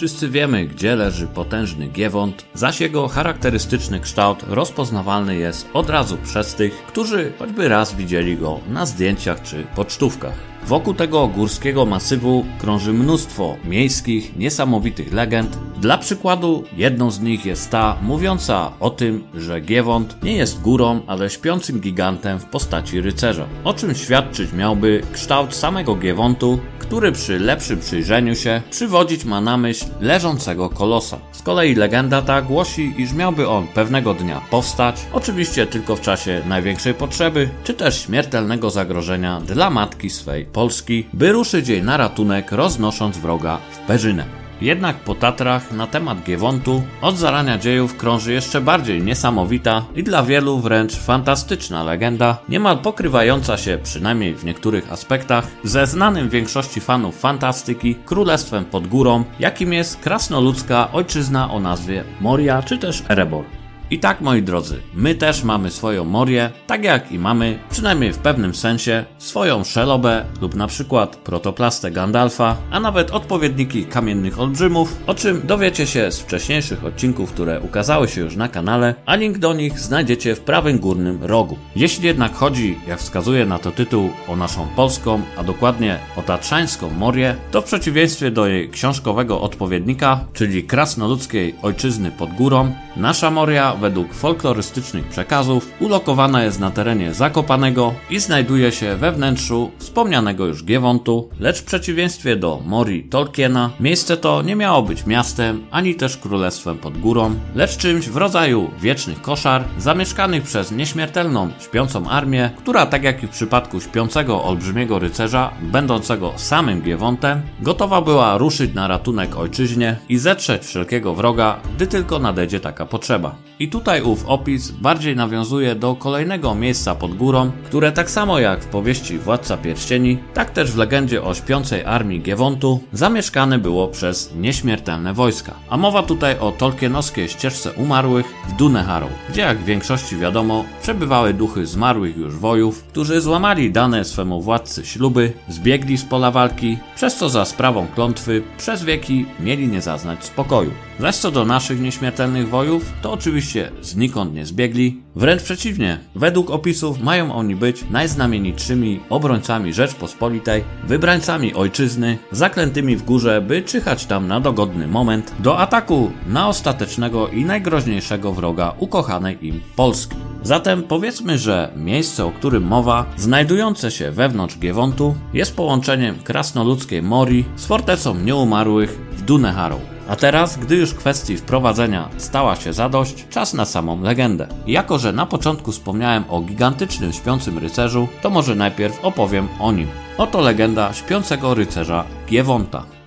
Wszyscy wiemy, gdzie leży potężny Giewont, zaś jego charakterystyczny kształt rozpoznawalny jest od razu przez tych, którzy choćby raz widzieli go na zdjęciach czy pocztówkach. Wokół tego górskiego masywu krąży mnóstwo miejskich, niesamowitych legend. Dla przykładu, jedną z nich jest ta mówiąca o tym, że Giewont nie jest górą, ale śpiącym gigantem w postaci rycerza. O czym świadczyć miałby kształt samego Giewontu, który przy lepszym przyjrzeniu się przywodzić ma na myśl leżącego kolosa. Z kolei legenda ta głosi, iż miałby on pewnego dnia powstać, oczywiście tylko w czasie największej potrzeby, czy też śmiertelnego zagrożenia dla matki swej Polski, by ruszyć jej na ratunek, roznosząc wroga w perzynę. Jednak po Tatrach na temat Giewontu od zarania dziejów krąży jeszcze bardziej niesamowita i dla wielu wręcz fantastyczna legenda, niemal pokrywająca się przynajmniej w niektórych aspektach ze znanym większości fanów fantastyki królestwem pod górą, jakim jest krasnoludzka ojczyzna o nazwie Moria czy też Erebor. I tak, moi drodzy, my też mamy swoją Morię, tak jak i mamy, przynajmniej w pewnym sensie, swoją Szelobę lub na przykład protoplastę Gandalfa, a nawet odpowiedniki kamiennych olbrzymów, o czym dowiecie się z wcześniejszych odcinków, które ukazały się już na kanale, a link do nich znajdziecie w prawym górnym rogu. Jeśli jednak chodzi, jak wskazuje na to tytuł, o naszą polską, a dokładnie o tatrzańską Morię, to w przeciwieństwie do jej książkowego odpowiednika, czyli krasnoludzkiej ojczyzny pod górą, nasza Moria według folklorystycznych przekazów ulokowana jest na terenie Zakopanego i znajduje się we wnętrzu wspomnianego już Giewontu, lecz w przeciwieństwie do Mori Tolkiena, miejsce to nie miało być miastem, ani też królestwem pod górą, lecz czymś w rodzaju wiecznych koszar, zamieszkanych przez nieśmiertelną śpiącą armię, która tak jak i w przypadku śpiącego olbrzymiego rycerza, będącego samym Giewontem, gotowa była ruszyć na ratunek ojczyźnie i zetrzeć wszelkiego wroga, gdy tylko nadejdzie taka potrzeba. I tutaj ów opis bardziej nawiązuje do kolejnego miejsca pod górą, które tak samo jak w powieści Władca Pierścieni, tak też w legendzie o śpiącej armii Giewontu zamieszkane było przez nieśmiertelne wojska. A mowa tutaj o tolkienowskiej ścieżce umarłych w Duneharrow, gdzie jak w większości wiadomo przebywały duchy zmarłych już wojów, którzy złamali dane swemu władcy śluby, zbiegli z pola walki, przez co za sprawą klątwy przez wieki mieli nie zaznać spokoju. Zaś co do naszych nieśmiertelnych wojów, to oczywiście znikąd nie zbiegli. Wręcz przeciwnie, według opisów mają oni być najznamienitszymi obrońcami Rzeczpospolitej, wybrańcami ojczyzny, zaklętymi w górze, by czyhać tam na dogodny moment do ataku na ostatecznego i najgroźniejszego wroga ukochanej im Polski. Zatem powiedzmy, że miejsce, o którym mowa, znajdujące się wewnątrz Giewontu, jest połączeniem krasnoludzkiej Mori z fortecą nieumarłych w Duneharrow. A teraz, gdy już kwestii wprowadzenia stała się zadość, czas na samą legendę. jako, że na początku wspomniałem o gigantycznym śpiącym rycerzu, to może najpierw opowiem o nim. Oto legenda śpiącego rycerza Giewonta.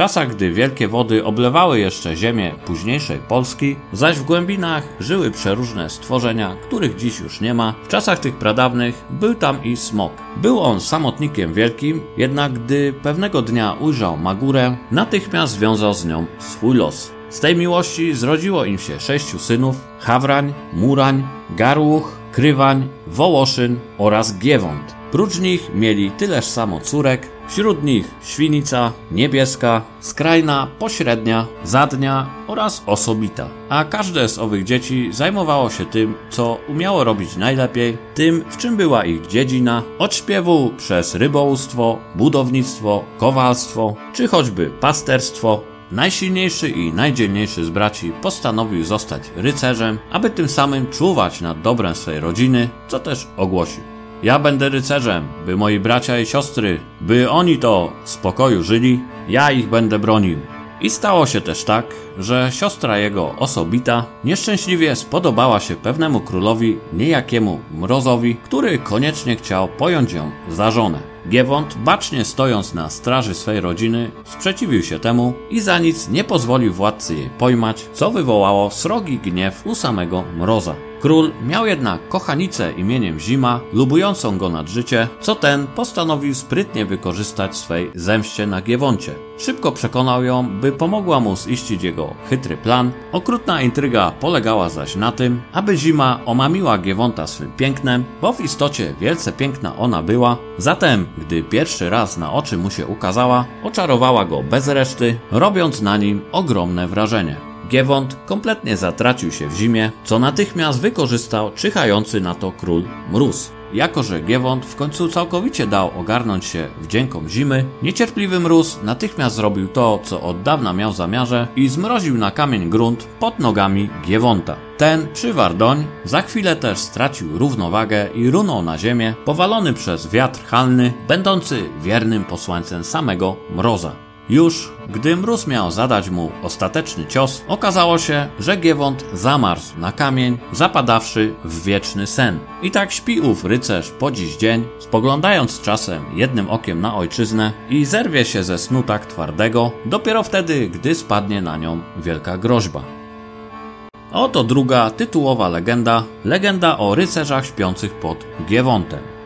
Czasach, gdy wielkie wody oblewały jeszcze ziemię późniejszej Polski, zaś w głębinach żyły przeróżne stworzenia, których dziś już nie ma, w czasach tych pradawnych był tam i smok. Był on samotnikiem wielkim, jednak gdy pewnego dnia ujrzał Magurę, natychmiast związał z nią swój los. Z tej miłości zrodziło im się sześciu synów: Hawrań, Murań, Garłuch, Krywań, Wołoszyn oraz Giewont. Prócz nich mieli tyleż samo córek, wśród nich świnica, niebieska, skrajna, pośrednia, zadnia oraz osobita. A każde z owych dzieci zajmowało się tym, co umiało robić najlepiej, tym, w czym była ich dziedzina, od śpiewu przez rybołówstwo, budownictwo, kowalstwo, czy choćby pasterstwo, Najsilniejszy i najdzielniejszy z braci postanowił zostać rycerzem, aby tym samym czuwać nad dobrem swej rodziny, co też ogłosił. Ja będę rycerzem, by moi bracia i siostry, by oni to w spokoju żyli, ja ich będę bronił. I stało się też tak, że siostra jego osobita nieszczęśliwie spodobała się pewnemu królowi, niejakiemu Mrozowi, który koniecznie chciał pojąć ją za żonę. Giewont, bacznie stojąc na straży swej rodziny, sprzeciwił się temu i za nic nie pozwolił władcy jej pojmać, co wywołało srogi gniew u samego Mroza. Król miał jednak kochanicę imieniem Zima, lubującą go nad życie, co ten postanowił sprytnie wykorzystać swej zemście na Giewoncie. Szybko przekonał ją, by pomogła mu ziścić jego chytry plan. Okrutna intryga polegała zaś na tym, aby Zima omamiła Giewonta swym pięknem, bo w istocie wielce piękna ona była. Zatem, gdy pierwszy raz na oczy mu się ukazała, oczarowała go bez reszty, robiąc na nim ogromne wrażenie. Giewont kompletnie zatracił się w zimie, co natychmiast wykorzystał czyhający na to król Mróz. Jako, że Giewont w końcu całkowicie dał ogarnąć się wdziękom zimy, niecierpliwy mróz natychmiast zrobił to, co od dawna miał zamiarze i zmroził na kamień grunt pod nogami Giewonta. Ten przywarł doń, za chwilę też stracił równowagę i runął na ziemię, powalony przez wiatr halny, będący wiernym posłańcem samego mroza. Już gdy mróz miał zadać mu ostateczny cios, okazało się, że Giewont zamarzł na kamień, zapadawszy w wieczny sen. I tak śpi ów rycerz po dziś dzień, spoglądając czasem jednym okiem na ojczyznę i zerwie się ze snu tak twardego, dopiero wtedy, gdy spadnie na nią wielka groźba. Oto druga tytułowa legenda, legenda o rycerzach śpiących pod Giewontem.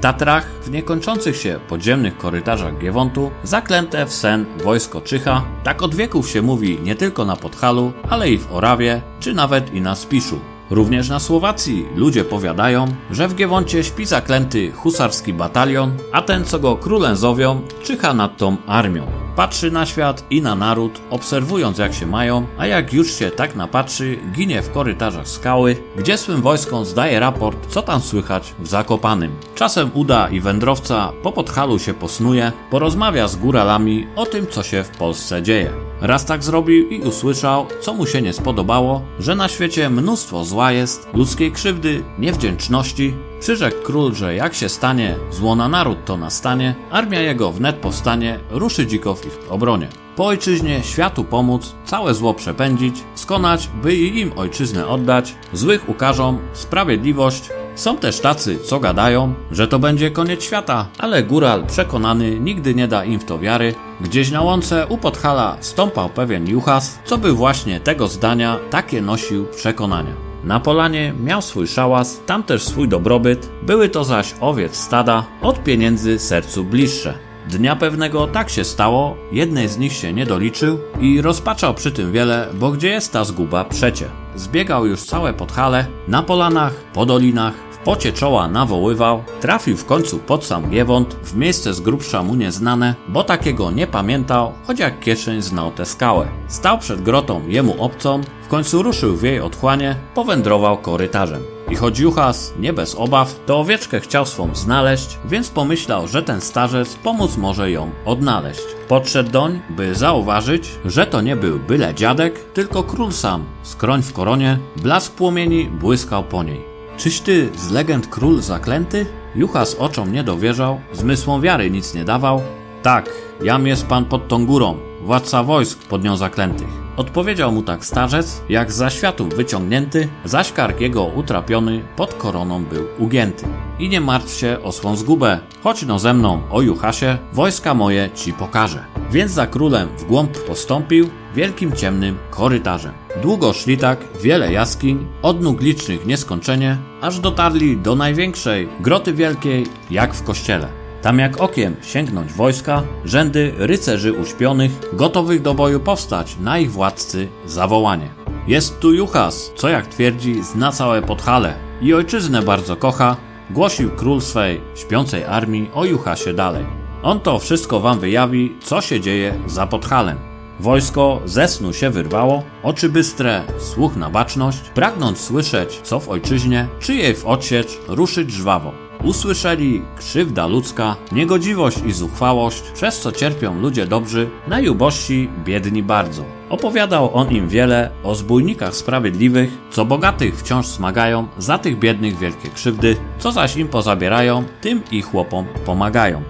Tatrach, w niekończących się podziemnych korytarzach Giewontu, zaklęte w sen wojsko Czycha, tak od wieków się mówi nie tylko na Podhalu, ale i w Orawie, czy nawet i na Spiszu. Również na Słowacji ludzie powiadają, że w Giewoncie śpi zaklęty husarski batalion, a ten co go królem zowią, czyha nad tą armią. Patrzy na świat i na naród, obserwując jak się mają, a jak już się tak napatrzy, ginie w korytarzach skały, gdzie swym wojskom zdaje raport, co tam słychać w Zakopanym. Czasem uda i wędrowca po podhalu się posnuje, porozmawia z góralami o tym, co się w Polsce dzieje. Raz tak zrobił i usłyszał, co mu się nie spodobało, że na świecie mnóstwo zła jest, ludzkiej krzywdy, niewdzięczności, Przyrzekł król, że jak się stanie, zło na naród to nastanie, armia jego wnet powstanie, ruszy dziko w ich obronie. Po ojczyźnie światu pomóc, całe zło przepędzić, skonać, by i im ojczyznę oddać, złych ukażą, sprawiedliwość. Są też tacy, co gadają, że to będzie koniec świata, ale góral przekonany nigdy nie da im w to wiary. Gdzieś na łące u Podhala stąpał pewien juchas, co był właśnie tego zdania, takie nosił przekonania. Na polanie miał swój szałas, tam też swój dobrobyt, były to zaś owiec stada, od pieniędzy sercu bliższe. Dnia pewnego tak się stało, jednej z nich się nie doliczył i rozpaczał przy tym wiele, bo gdzie jest ta zguba przecie. Zbiegał już całe podhale, na polanach, po dolinach, pocie czoła nawoływał, trafił w końcu pod sam Giewont, w miejsce z grubsza mu nieznane, bo takiego nie pamiętał, choć jak kieszeń znał tę skałę. Stał przed grotą jemu obcą, w końcu ruszył w jej otchłanie, powędrował korytarzem. I choć Juchas, nie bez obaw, to owieczkę chciał swą znaleźć, więc pomyślał, że ten starzec pomóc może ją odnaleźć. Podszedł doń, by zauważyć, że to nie był byle dziadek, tylko król sam, skroń w koronie, blask płomieni błyskał po niej. Czyś ty z legend król zaklęty? Juchas oczom nie dowierzał, zmysłom wiary nic nie dawał. Tak, jam jest pan pod tą górą, władca wojsk pod nią zaklętych. Odpowiedział mu tak starzec, jak za światów wyciągnięty, zaś kark jego utrapiony pod koroną był ugięty. I nie martw się o swą zgubę, chodź no ze mną, o Juchasie, wojska moje ci pokażę. Więc za królem w głąb postąpił, wielkim ciemnym korytarzem. Długo szli tak, wiele jaskiń, odnóg licznych nieskończenie, aż dotarli do największej, groty wielkiej, jak w kościele. Tam jak okiem sięgnąć wojska, rzędy rycerzy uśpionych, gotowych do boju powstać na ich władcy zawołanie. Jest tu Juchas, co jak twierdzi zna całe Podhale i ojczyznę bardzo kocha, głosił król swej śpiącej armii o Juchasie dalej. On to wszystko wam wyjawi, co się dzieje za Podhalem. Wojsko ze snu się wyrwało, oczy bystre, słuch na baczność, pragnąc słyszeć, co w ojczyźnie, czy jej w odsiecz ruszyć żwawo. Usłyszeli krzywda ludzka, niegodziwość i zuchwałość, przez co cierpią ludzie dobrzy, najubożsi, biedni bardzo. Opowiadał on im wiele o zbójnikach sprawiedliwych, co bogatych wciąż smagają, za tych biednych wielkie krzywdy, co zaś im pozabierają, tym i chłopom pomagają.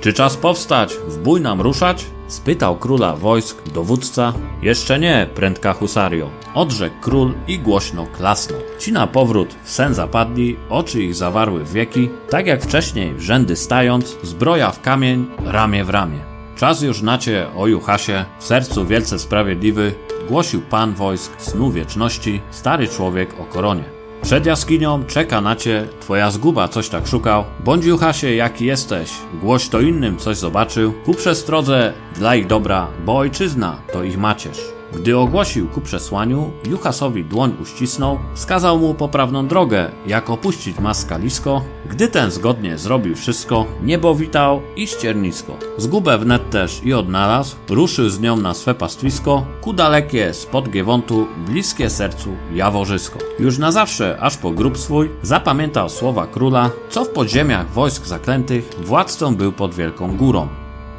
Czy czas powstać, w bój nam ruszać? spytał króla wojsk dowódca. Jeszcze nie, prędka husario, odrzekł król i głośno klasnął. Ci na powrót w sen zapadli, oczy ich zawarły w wieki, tak jak wcześniej rzędy stając, zbroja w kamień, ramię w ramię. Czas już nacie, o Juchasie, w sercu wielce sprawiedliwy, głosił pan wojsk snu wieczności, stary człowiek o koronie. Przed jaskinią czeka na cię twoja zguba, coś tak szukał. Bądź Juchasie, jaki jesteś, głoś to innym coś zobaczył. Ku przestrodze dla ich dobra, bo ojczyzna to ich macierz. Gdy ogłosił ku przesłaniu, Juchasowi dłoń uścisnął, wskazał mu poprawną drogę, jak opuścić maskalisko. Gdy ten zgodnie zrobił wszystko, niebo witał i ściernisko. Zgubę wnet też i odnalazł, ruszył z nią na swe pastwisko, ku dalekie spod Giewontu, bliskie sercu Jaworzysko. Już na zawsze, aż po grób swój, zapamiętał słowa króla, co w podziemiach wojsk zaklętych władcą był pod wielką górą.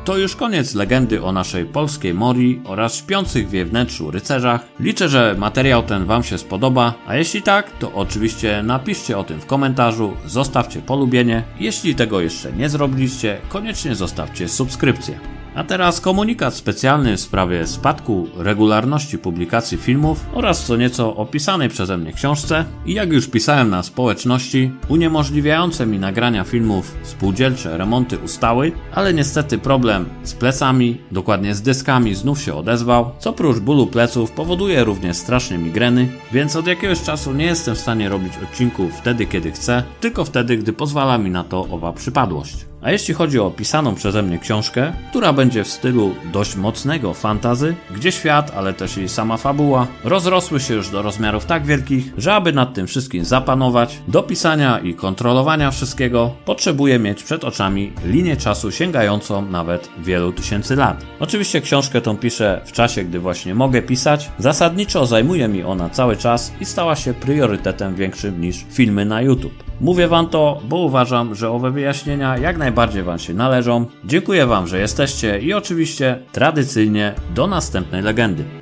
To już koniec legendy o naszej polskiej Mori oraz śpiących w jej wnętrzu rycerzach. Liczę, że materiał ten Wam się spodoba, a jeśli tak, to oczywiście napiszcie o tym w komentarzu, zostawcie polubienie. Jeśli tego jeszcze nie zrobiliście, koniecznie zostawcie subskrypcję. A teraz komunikat specjalny w sprawie spadku regularności publikacji filmów oraz co nieco opisanej przeze mnie książce. I jak już pisałem na społeczności, uniemożliwiające mi nagrania filmów spółdzielcze remonty ustały, ale niestety problem z plecami, dokładnie z dyskami znów się odezwał, co prócz bólu pleców powoduje również strasznie migreny, więc od jakiegoś czasu nie jestem w stanie robić odcinków wtedy kiedy chcę, tylko wtedy gdy pozwala mi na to owa przypadłość. A jeśli chodzi o opisaną przeze mnie książkę, która będzie w stylu dość mocnego fantazy, gdzie świat, ale też i sama fabuła rozrosły się już do rozmiarów tak wielkich, że aby nad tym wszystkim zapanować, do pisania i kontrolowania wszystkiego, potrzebuję mieć przed oczami linię czasu sięgającą nawet wielu tysięcy lat. Oczywiście książkę tą piszę w czasie, gdy właśnie mogę pisać. Zasadniczo zajmuje mi ona cały czas i stała się priorytetem większym niż filmy na YouTube. Mówię Wam to, bo uważam, że owe wyjaśnienia jak najbardziej Wam się należą. Dziękuję Wam, że jesteście i oczywiście tradycyjnie do następnej legendy.